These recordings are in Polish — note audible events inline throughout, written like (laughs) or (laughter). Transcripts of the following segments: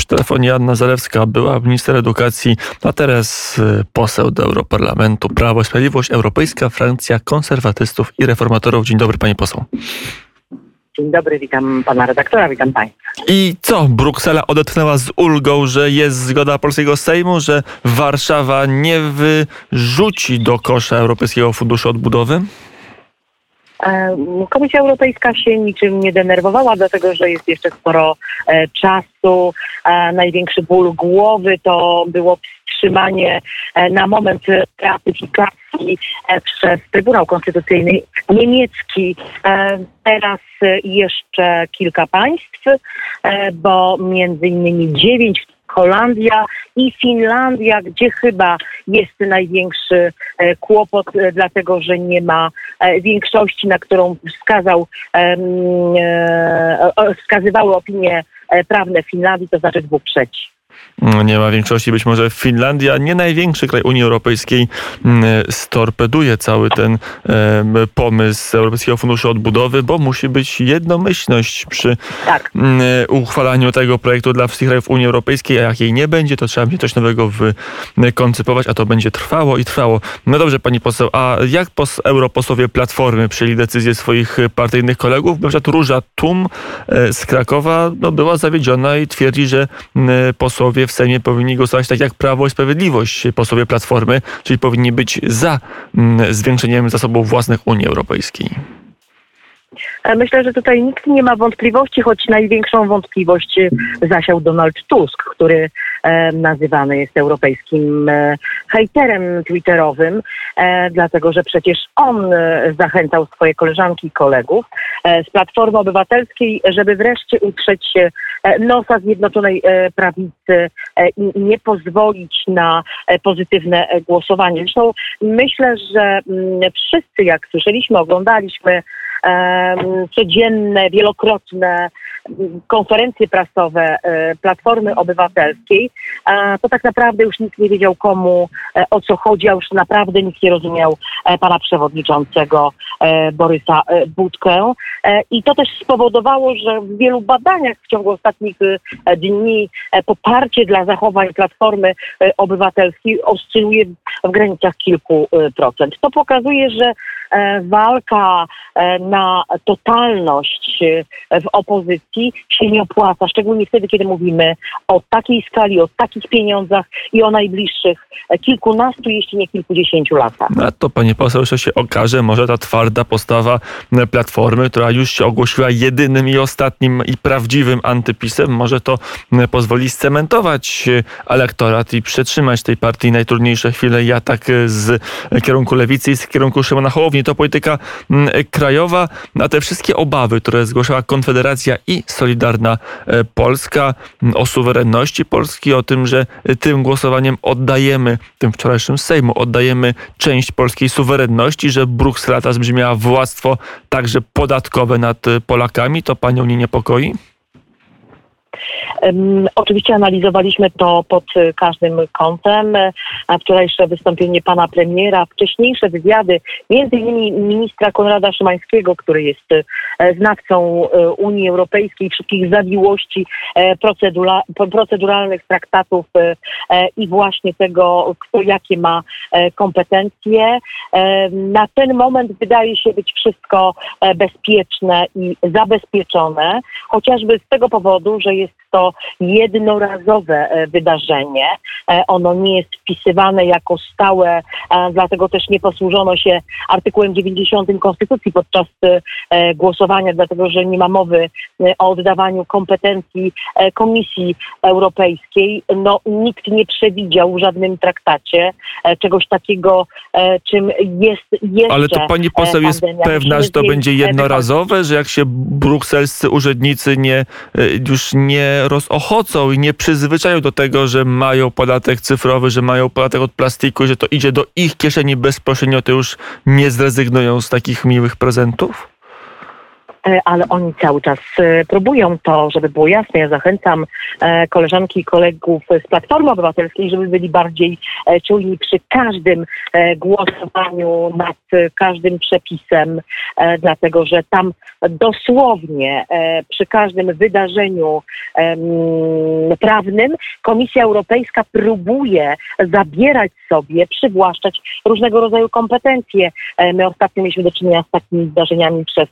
przy telefonie Anna Zalewska, była minister edukacji, a teraz y, poseł do Europarlamentu. Prawo i Sprawiedliwość, Europejska Francja Konserwatystów i Reformatorów. Dzień dobry, pani poseł. Dzień dobry, witam pana redaktora, witam państwa. I co, Bruksela odetchnęła z ulgą, że jest zgoda polskiego Sejmu, że Warszawa nie wyrzuci do kosza Europejskiego Funduszu Odbudowy? Komisja Europejska się niczym nie denerwowała, dlatego że jest jeszcze sporo e, czasu. E, Największy ból głowy to było wstrzymanie e, na moment ratyfikacji przez Trybunał Konstytucyjny niemiecki. Teraz jeszcze kilka państw, bo między innymi dziewięć Holandia i Finlandia, gdzie chyba jest największy e, kłopot, e, dlatego że nie ma e, większości, na którą wskazał, wskazywały opinie prawne Finlandii, to znaczy dwóch trzecich. No, Nie ma większości, być może Finlandia, nie największy kraj Unii Europejskiej, mm, storpeduje cały ten pomysł Europejskiego Funduszu Odbudowy, bo musi być jednomyślność przy Tak. mm, uchwalaniu tego projektu dla wszystkich krajów Unii Europejskiej, a jak jej nie będzie, to trzeba będzie coś nowego wykoncypować, a to będzie trwało i trwało. No dobrze, pani poseł, a jak pos, europosłowie Platformy przyjęli decyzję swoich partyjnych kolegów? Na przykład Róża Tum e, z Krakowa no, była zawiedziona i twierdzi, że m, posłowie w Sejmie powinni głosować tak jak Prawo i Sprawiedliwość, posłowie Platformy, czyli powinni być za m, zwiększeniem zasobów własnych Unii Europejskiej. E, Myślę, że tutaj nikt nie ma wątpliwości, choć największą wątpliwość e, zasiał Donald Tusk, który e, nazywany jest europejskim hejterem twitterowym, e, dlatego że przecież on e, zachęcał swoje koleżanki i kolegów e, z Platformy Obywatelskiej, żeby wreszcie utrzeć się e, nosa Zjednoczonej e, Prawicy i nie pozwolić na pozytywne głosowanie. Zresztą myślę, że mm, wszyscy, jak słyszeliśmy, oglądaliśmy em, codzienne, wielokrotne konferencje prasowe e, Platformy Obywatelskiej, to tak naprawdę już nikt nie wiedział komu, e, o co chodzi, a już naprawdę nikt nie rozumiał e, pana przewodniczącego Borysa Budkę. I to też spowodowało, że w wielu badaniach w ciągu ostatnich dni poparcie dla zachowań Platformy Obywatelskiej oscyluje w granicach kilku procent. To pokazuje, że walka na totalność w opozycji się nie opłaca, szczególnie wtedy, kiedy mówimy o takiej skali, o takich pieniądzach i o najbliższych e, kilkunastu, jeśli nie kilkudziesięciu latach. No to pani poseł jeszcze się okaże, może ta twarda postawa e, Platformy, która już się ogłosiła jedynym i ostatnim i prawdziwym antypisem, może to e, pozwoli scementować elektorat i przetrzymać tej partii najtrudniejsze chwile i atak z kierunku lewicy i z kierunku Szymona Hołowni. To polityka krajowa, a te wszystkie obawy, które zgłaszała Konfederacja i Solidarna e, Polska o suwerenności Polski, o tym, że e, tym głosowaniem oddajemy, tym wczorajszym Sejmu, oddajemy część polskiej suwerenności, że Bruksela ta brzmiała władztwo także podatkowe nad e, Polakami, to panią nie niepokoi? Oczywiście analizowaliśmy to pod e, każdym kątem. E, wczorajsze wystąpienie pana premiera, wcześniejsze wywiady, między innymi ministra Konrada Szymańskiego, który jest e, znawcą Unii Europejskiej, wszystkich zawiłości procedura, proceduralnych traktatów i właśnie tego, kto jakie ma kompetencje. Na ten moment wydaje się być wszystko bezpieczne i zabezpieczone, chociażby z tego powodu, że jest to jednorazowe e, wydarzenie. E, Ono nie jest wpisywane jako stałe, e, dlatego też nie posłużono się artykułem 90 Konstytucji podczas głosowania, dlatego że nie ma mowy o oddawaniu kompetencji Komisji Europejskiej. No, nikt nie przewidział w żadnym traktacie czegoś takiego, czym jest jeszcze Ale to pani poseł e, jest pandemia. pewna, że to będzie e, jednorazowe, że jak się brukselscy urzędnicy nie, już nie rozochocą i nie przyzwyczają do tego, że mają podatek cyfrowy, że mają podatek od plastiku, że to idzie do ich kieszeni bezpośrednio, to już nie zrezygnują z takich miłych prezentów? E, ale oni cały czas e, próbują to, żeby było jasne. Ja zachęcam e, koleżanki i kolegów z Platformy Obywatelskiej, żeby byli bardziej czujni przy każdym głosowaniu nad każdym przepisem, dlatego że tam dosłownie przy każdym wydarzeniu prawnym Komisja Europejska próbuje zabierać sobie, przywłaszczać różnego rodzaju kompetencje. My ostatnio mieliśmy do czynienia z takimi zdarzeniami przez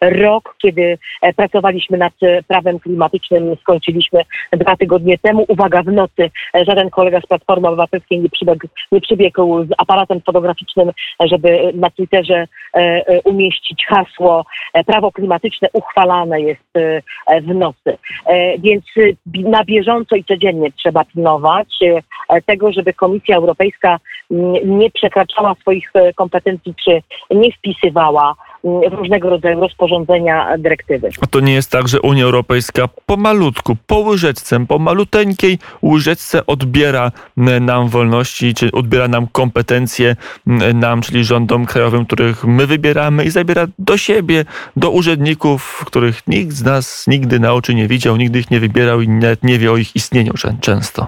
rok, kiedy e, pracowaliśmy nad e, prawem klimatycznym, skończyliśmy dwa tygodnie temu. Uwaga, w nocy e, żaden kolega z Platformy Obywatelskiej nie przybiegł, nie przybiegł z aparatem fotograficznym, żeby na Twitterze umieścić hasło prawo klimatyczne uchwalane jest w nocy. Więc na bieżąco i codziennie trzeba pilnować tego, żeby Komisja Europejska nie przekraczała swoich kompetencji, czy nie wpisywała różnego rodzaju rozporządzenia, dyrektywy. A to nie jest tak, że Unia Europejska pomalutku, po łyżeczce, po maluteńkiej łyżeczce odbiera nam wolności, czy odbiera nam kompetencje nam, czyli rządom krajowym, których my wybieramy i zabiera do siebie, do urzędników, których nikt z nas nigdy na oczy nie widział, nigdy ich nie wybierał i nawet nie wie o ich istnieniu często.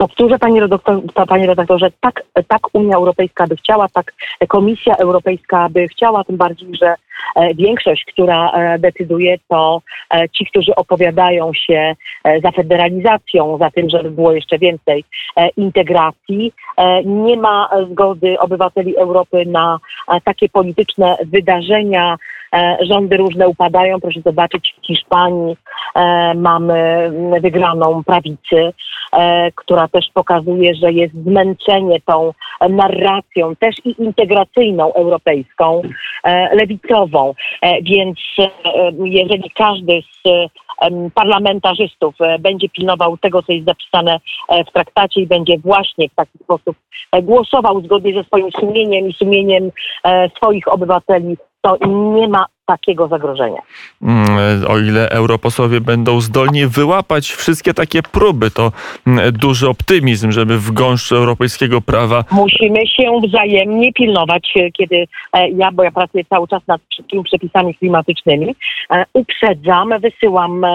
Powtórzę, panie, redaktor, panie redaktorze, tak, tak Unia Europejska by chciała, tak Komisja Europejska by chciała, tym bardziej, że e, większość, która e, decyduje, to e, ci, którzy opowiadają się za federalizacją, za tym, żeby było jeszcze więcej integracji. Nie ma zgody obywateli Europy na takie polityczne wydarzenia, rządy różne upadają. Proszę zobaczyć, w Hiszpanii e, mamy wygraną prawicy, e, która też pokazuje, że jest zmęczenie tą narracją też i integracyjną europejską, lewicową. Więc jeżeli każdy z parlamentarzystów będzie pilnował tego, co jest zapisane w traktacie i będzie właśnie w taki sposób głosował zgodnie ze swoim sumieniem i sumieniem swoich obywateli to nie ma takiego zagrożenia. Mm, o ile europosłowie będą zdolni wyłapać wszystkie takie próby, to mm, duży optymizm, żeby w gąszczu europejskiego prawa. Musimy się wzajemnie pilnować, e, kiedy e, ja, bo ja pracuję cały czas nad wszystkimi przepisami klimatycznymi, e, uprzedzam, wysyłam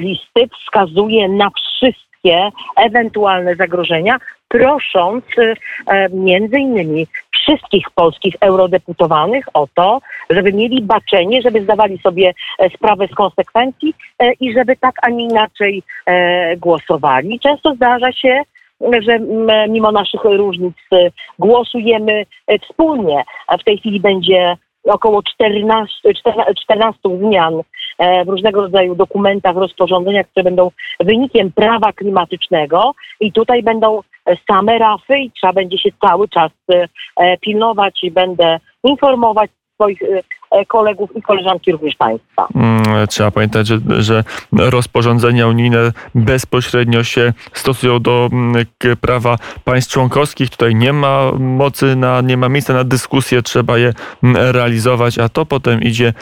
listy, wskazuję na wszystkie ewentualne zagrożenia, prosząc między innymi wszystkich polskich eurodeputowanych o to, żeby mieli baczenie, żeby zdawali sobie e, sprawę z konsekwencji e, i żeby tak, a nie inaczej e, głosowali. Często zdarza się, że mimo naszych różnic głosujemy wspólnie. W tej chwili będzie około 14, 14 zmian w różnego rodzaju dokumentach, rozporządzeniach, które będą wynikiem prawa klimatycznego i tutaj będą same rafy i trzeba będzie się cały czas e, pilnować i będę informować swoich e, E, kolegów i koleżanki również państwa. Mm, trzeba pamiętać, że, że rozporządzenia unijne bezpośrednio się stosują do mm, prawa państw członkowskich. Tutaj nie ma mocy, na, nie ma miejsca na dyskusję, trzeba je mm, realizować, a to potem idzie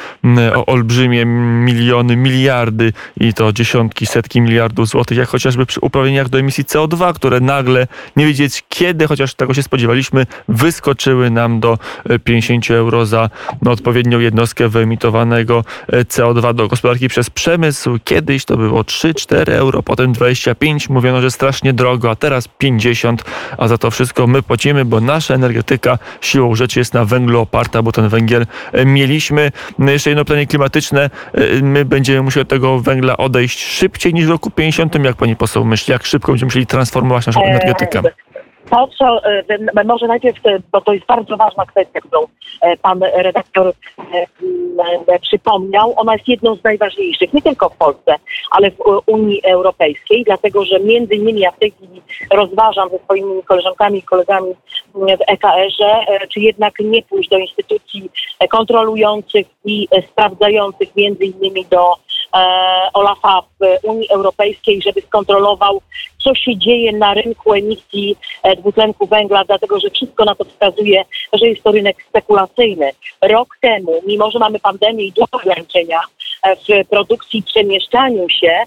o olbrzymie miliony, miliardy i to dziesiątki, setki miliardów złotych, jak chociażby przy uprawnieniach do emisji CO2, które nagle, nie wiedzieć kiedy, chociaż tego się spodziewaliśmy, wyskoczyły nam do 50 e, euro za no, jednostkę wyemitowanego e, CO2 do gospodarki przez przemysł. Kiedyś to było 3-4 euro, potem 25. Mówiono, że strasznie drogo, a teraz 50, a za to wszystko my płacimy, bo nasza energetyka siłą rzeczy jest na węglu oparta, bo ten węgiel e, mieliśmy. No, jeszcze jedno pytanie klimatyczne. E, my będziemy musieli od tego węgla odejść szybciej niż w roku 50. Jak pani poseł myśli, jak szybko będziemy musieli transformować naszą energetykę? To, co e, może najpierw, e, bo to jest bardzo ważna kwestia, którą e, pan redaktor przypomniał, ona jest jedną z najważniejszych, nie tylko w Polsce, ale w Unii Europejskiej, dlatego że między innymi ja w tej chwili rozważam ze swoimi koleżankami i kolegami w EKR-ze, czy jednak nie pójść do instytucji kontrolujących i sprawdzających między innymi do Olafa w Unii Europejskiej, żeby skontrolował, co się dzieje na rynku emisji dwutlenku węgla, dlatego że wszystko na to wskazuje, że jest to rynek spekulacyjny. Rok temu, mimo że mamy pandemię i duże ograniczenia e, w produkcji i przemieszczaniu się,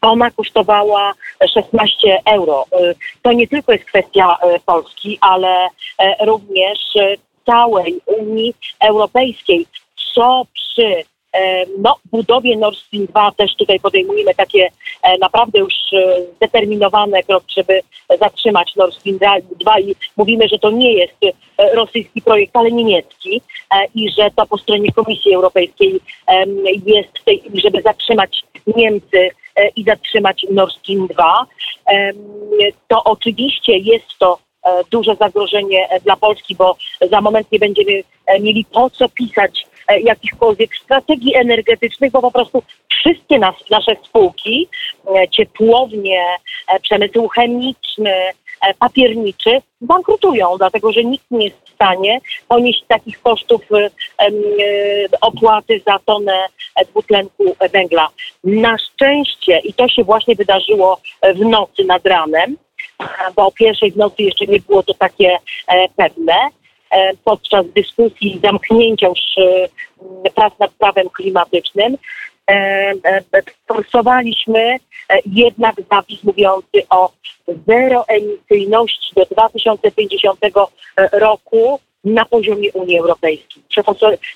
ona kosztowała 16 euro. E, to nie tylko jest kwestia e, Polski, ale również całej Unii Europejskiej, co przy no, budowie Nord Stream 2 też tutaj podejmujemy takie e, naprawdę już e, zdeterminowane kroki, żeby zatrzymać Nord Stream 2 i mówimy, że to nie jest e, rosyjski projekt, ale niemiecki i że to po stronie Komisji Europejskiej jest w tej chwili, żeby zatrzymać Niemcy i zatrzymać Nord Stream 2. To oczywiście jest to duże zagrożenie dla Polski, bo za moment nie będziemy mieli po co pisać jakichkolwiek strategii energetycznych, bo po prostu wszystkie nas, nasze spółki, e, ciepłownie, e, przemysł chemiczny, papierniczy bankrutują, dlatego że nikt nie jest w stanie ponieść takich kosztów opłaty za tonę dwutlenku węgla. Na szczęście, i to się właśnie wydarzyło w nocy nad ranem, bo o pierwszej w nocy jeszcze nie było to takie pewne, E, podczas dyskusji zamknięcia już e, prac nad prawem klimatycznym e, forsowaliśmy jednak zapis mówiący o zeroemisyjności do 2050 roku na poziomie Unii Europejskiej.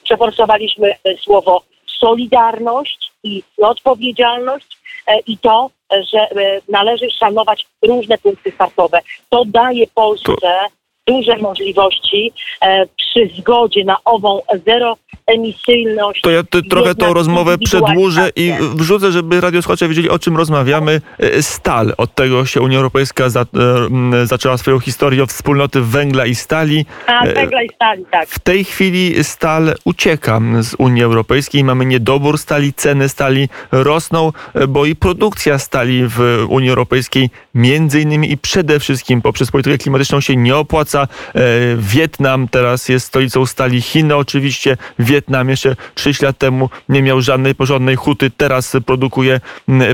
Przeforsowaliśmy słowo solidarność i odpowiedzialność i to, że należy szanować różne punkty startowe. To daje Polsce duże możliwości e, przy zgodzie na ową zeroemisyjność. To ja trochę tą rozmowę przedłużę i wrzucę, żeby radiosłuchacze wiedzieli, o czym rozmawiamy. E, stal. Od tego się Unia Europejska za, e, zaczęła swoją historię o wspólnoty węgla i stali. A, węgla i stali, tak. W tej chwili stal ucieka z Unii Europejskiej. Mamy niedobór stali, ceny stali rosną, bo i produkcja stali w Unii Europejskiej między innymi i przede wszystkim poprzez politykę klimatyczną się nie opłaca E, Wietnam teraz jest stolicą stali. Chiny oczywiście. Wietnam jeszcze 30 lat temu nie miał żadnej porządnej huty. Teraz produkuje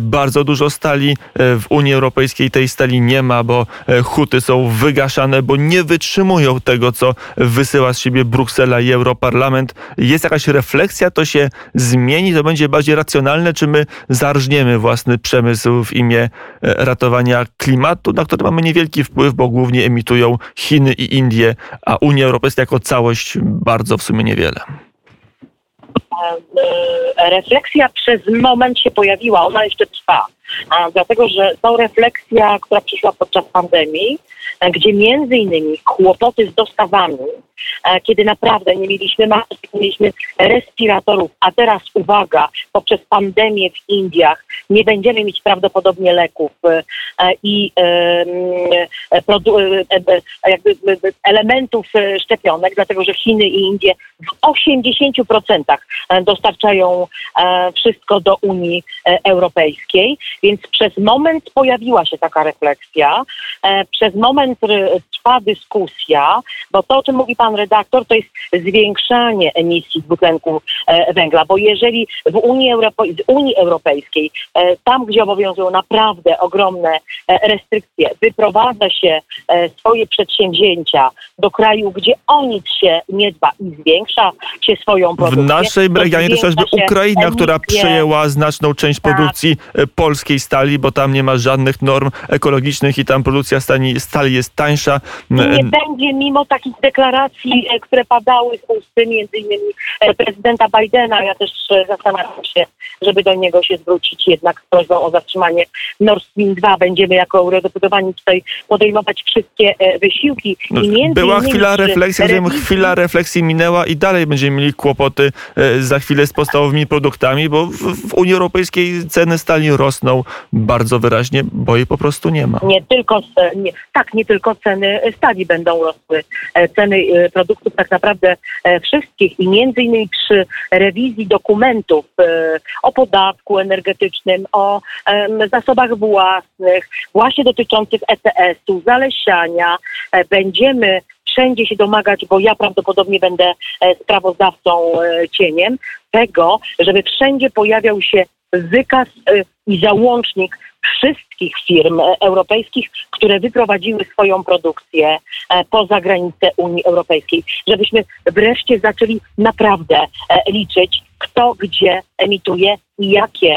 bardzo dużo stali. E, w Unii Europejskiej tej stali nie ma, bo e, huty są wygaszane, bo nie wytrzymują tego, co wysyła z siebie Bruksela i Europarlament. Jest jakaś refleksja, to się zmieni, to będzie bardziej racjonalne, czy my zarżniemy własny przemysł w imię ratowania klimatu, na który mamy niewielki wpływ, bo głównie emitują Chiny i Indie, a Unia Europejska jako całość bardzo w sumie niewiele. E, refleksja przez moment się pojawiła, ona jeszcze trwa. Dlatego, że to refleksja, która przyszła podczas pandemii, gdzie między innymi kłopoty z dostawami, e, kiedy naprawdę nie mieliśmy masek, nie mieliśmy respiratorów, a teraz uwaga, poprzez pandemię w Indiach nie będziemy mieć prawdopodobnie leków e, i jakby elementów szczepionek, dlatego że Chiny i Indie w 80% dostarczają wszystko do Unii Europejskiej. Więc przez moment pojawiła się taka refleksja, e, przez moment trwa dyskusja, bo to, o czym mówi pan redaktor, to jest zwiększanie emisji dwutlenku e, węgla, bo jeżeli w Unii, Europe w Unii Europejskiej, e, tam gdzie obowiązują naprawdę ogromne restrykcje, wyprowadza się swoje przedsięwzięcia do kraju, gdzie o nic się nie dba i zwiększa się swoją produkcję. W naszej regionie to chociażby Ukraina, emisję, która przejęła znaczną część tak. produkcji polskiej stali, bo tam nie ma żadnych norm ekologicznych i tam produkcja stali, stali jest tańsza. Nie będzie mimo takich deklaracji, e, które padały z usty między innymi e, prezydenta Bidena. Ja też e, zastanawiam się, żeby do niego się zwrócić jednak z prośbą o zatrzymanie Nord Stream 2. Będziemy jako eurodeputowani tutaj podejmować wszystkie wysiłki. No, była chwila refleksji, chwila refleksji minęła i dalej będziemy mieli kłopoty za chwilę z podstawowymi produktami, bo w, w Unii Europejskiej ceny stali rosną, bardzo wyraźnie, bo jej po prostu nie ma. Nie tylko, nie, tak, nie tylko ceny stali będą rosły. E, ceny e, produktów tak naprawdę e, wszystkich i między innymi przy rewizji dokumentów o podatku energetycznym, o zasobach własnych, właśnie dotyczących ETS-u, zalesiania, będziemy wszędzie się domagać, bo ja prawdopodobnie będę sprawozdawcą cieniem, tego, żeby wszędzie pojawiał się wykaz i załącznik wszystkich firm e, europejskich, które wyprowadziły swoją produkcję e, poza granice Unii Europejskiej, żebyśmy wreszcie zaczęli naprawdę e, liczyć, kto gdzie emituje i jakie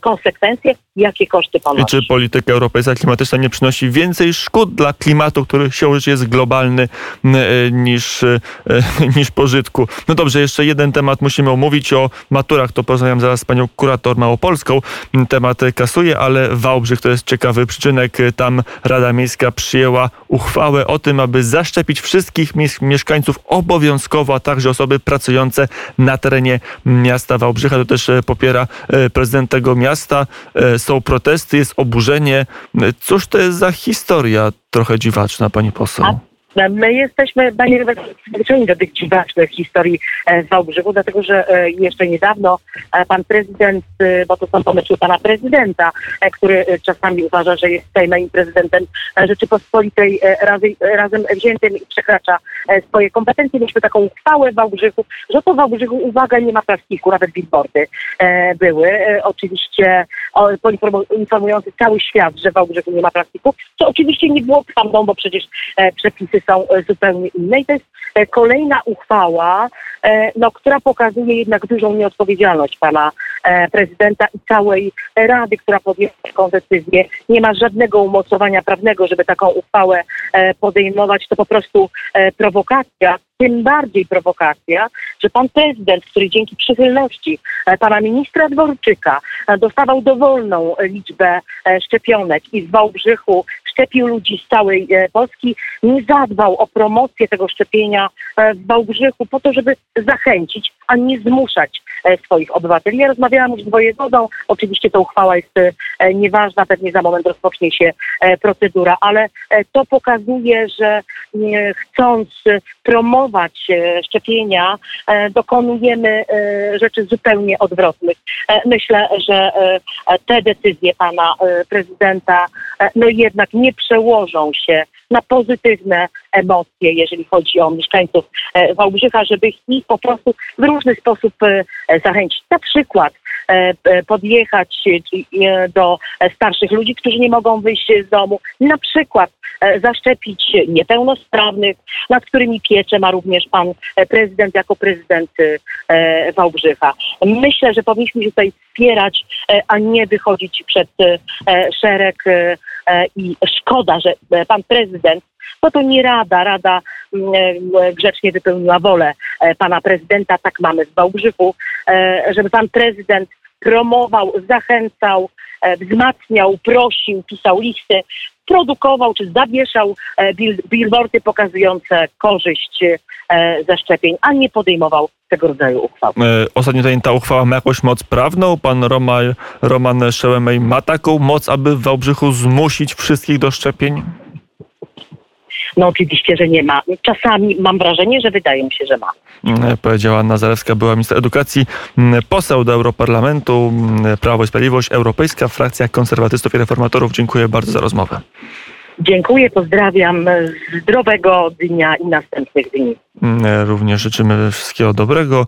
konsekwencje, jakie koszty I ponosi. czy polityka europejska klimatyczna nie przynosi więcej szkód dla klimatu, który się już jest globalny niż, (laughs) niż pożytku? No dobrze, jeszcze jeden temat musimy omówić o maturach. To porozmawiam zaraz z panią kurator małopolską. M, Temat kasuje, ale Wałbrzych to jest ciekawy przyczynek. Tam Rada Miejska przyjęła uchwałę o tym, aby zaszczepić wszystkich mies- mieszkańców obowiązkowo, a także osoby pracujące na terenie miasta Wałbrzycha. To też e, popiera e, prezydent tego miasta. E, Są protesty, jest oburzenie. Cóż to jest za historia trochę dziwaczna, pani poseł? A My jesteśmy, panie redaktorze, do tych dziwacznych historii e, z Wałbrzychu, dlatego że e, jeszcze niedawno e, pan prezydent, bo to są pomysły pana prezydenta, który czasami uważa, że jest Sejmem prezydentem Rzeczypospolitej razy, razem wziętym i przekracza swoje kompetencje. Mieliśmy taką uchwałę w Wałbrzychu, że to w Wałbrzychu, uwaga, nie ma plastiku, nawet billboardy były. Oczywiście informujący cały świat, że w Wałbrzychu nie ma plastiku, co oczywiście nie było prawdą, bo przecież e, są e, zupełnie inne. I to jest e, kolejna uchwała, e, no, która pokazuje jednak dużą nieodpowiedzialność pana prezydenta i całej Rady, która podjęła taką decyzję. Nie ma żadnego umocowania prawnego, żeby taką uchwałę podejmować. To po prostu prowokacja. Tym bardziej prowokacja, że pan prezydent, który dzięki przychylności pana ministra Dworczyka dostawał dowolną liczbę szczepionek i w Wałbrzychu szczepił ludzi z całej e, Polski, nie zadbał o promocję tego szczepienia e, w Wałbrzychu po to, żeby zachęcić, a nie zmuszać. e, swoich obywateli. Ja rozmawiałam już z wojewodą, oczywiście ta uchwała jest e, nieważna, pewnie za moment rozpocznie się e, procedura, ale e, to pokazuje, że e, chcąc e, promować e, szczepienia, e, dokonujemy e, rzeczy zupełnie odwrotnych. E, Myślę, że e, te decyzje pana e, prezydenta e, no jednak nie przełożą się na pozytywne emocje, jeżeli chodzi o mieszkańców e, Wałbrzycha, żeby ich po prostu w różny sposób e, zachęcić. Na przykład e, podjechać do starszych ludzi, którzy nie mogą wyjść z domu, na przykład zaszczepić niepełnosprawnych, nad którymi pieczę ma również pan prezydent jako prezydent Wałbrzycha. Myślę, że powinniśmy tutaj wspierać, a nie wychodzić przed szereg i szkoda, że e, pan prezydent, bo to nie rada, rada mm, e, grzecznie wypełniła wolę e, pana prezydenta, tak mamy w Wałbrzychu, e, żeby pan prezydent promował, zachęcał, e, wzmacniał, prosił, pisał listy, produkował czy zawieszał e, bil- billboardy pokazujące korzyść e, zaszczepień, a nie podejmował tego rodzaju uchwał. E, Ostatnio ta uchwała ma jakąś moc prawną. Pan Roma, Roman Szełemej ma taką moc, aby w Wałbrzychu zmusić wszystkich do szczepień? No oczywiście, że nie ma. Czasami mam wrażenie, że wydaje mi się, że ma. E, Powiedziała Anna Zalewska, była minister edukacji, m, poseł do Europarlamentu, m, Prawo i Sprawiedliwość, Europejska, frakcja konserwatystów i reformatorów. Dziękuję bardzo za rozmowę. Dziękuję, pozdrawiam. Zdrowego dnia i następnych dni. M, Również życzymy wszystkiego dobrego.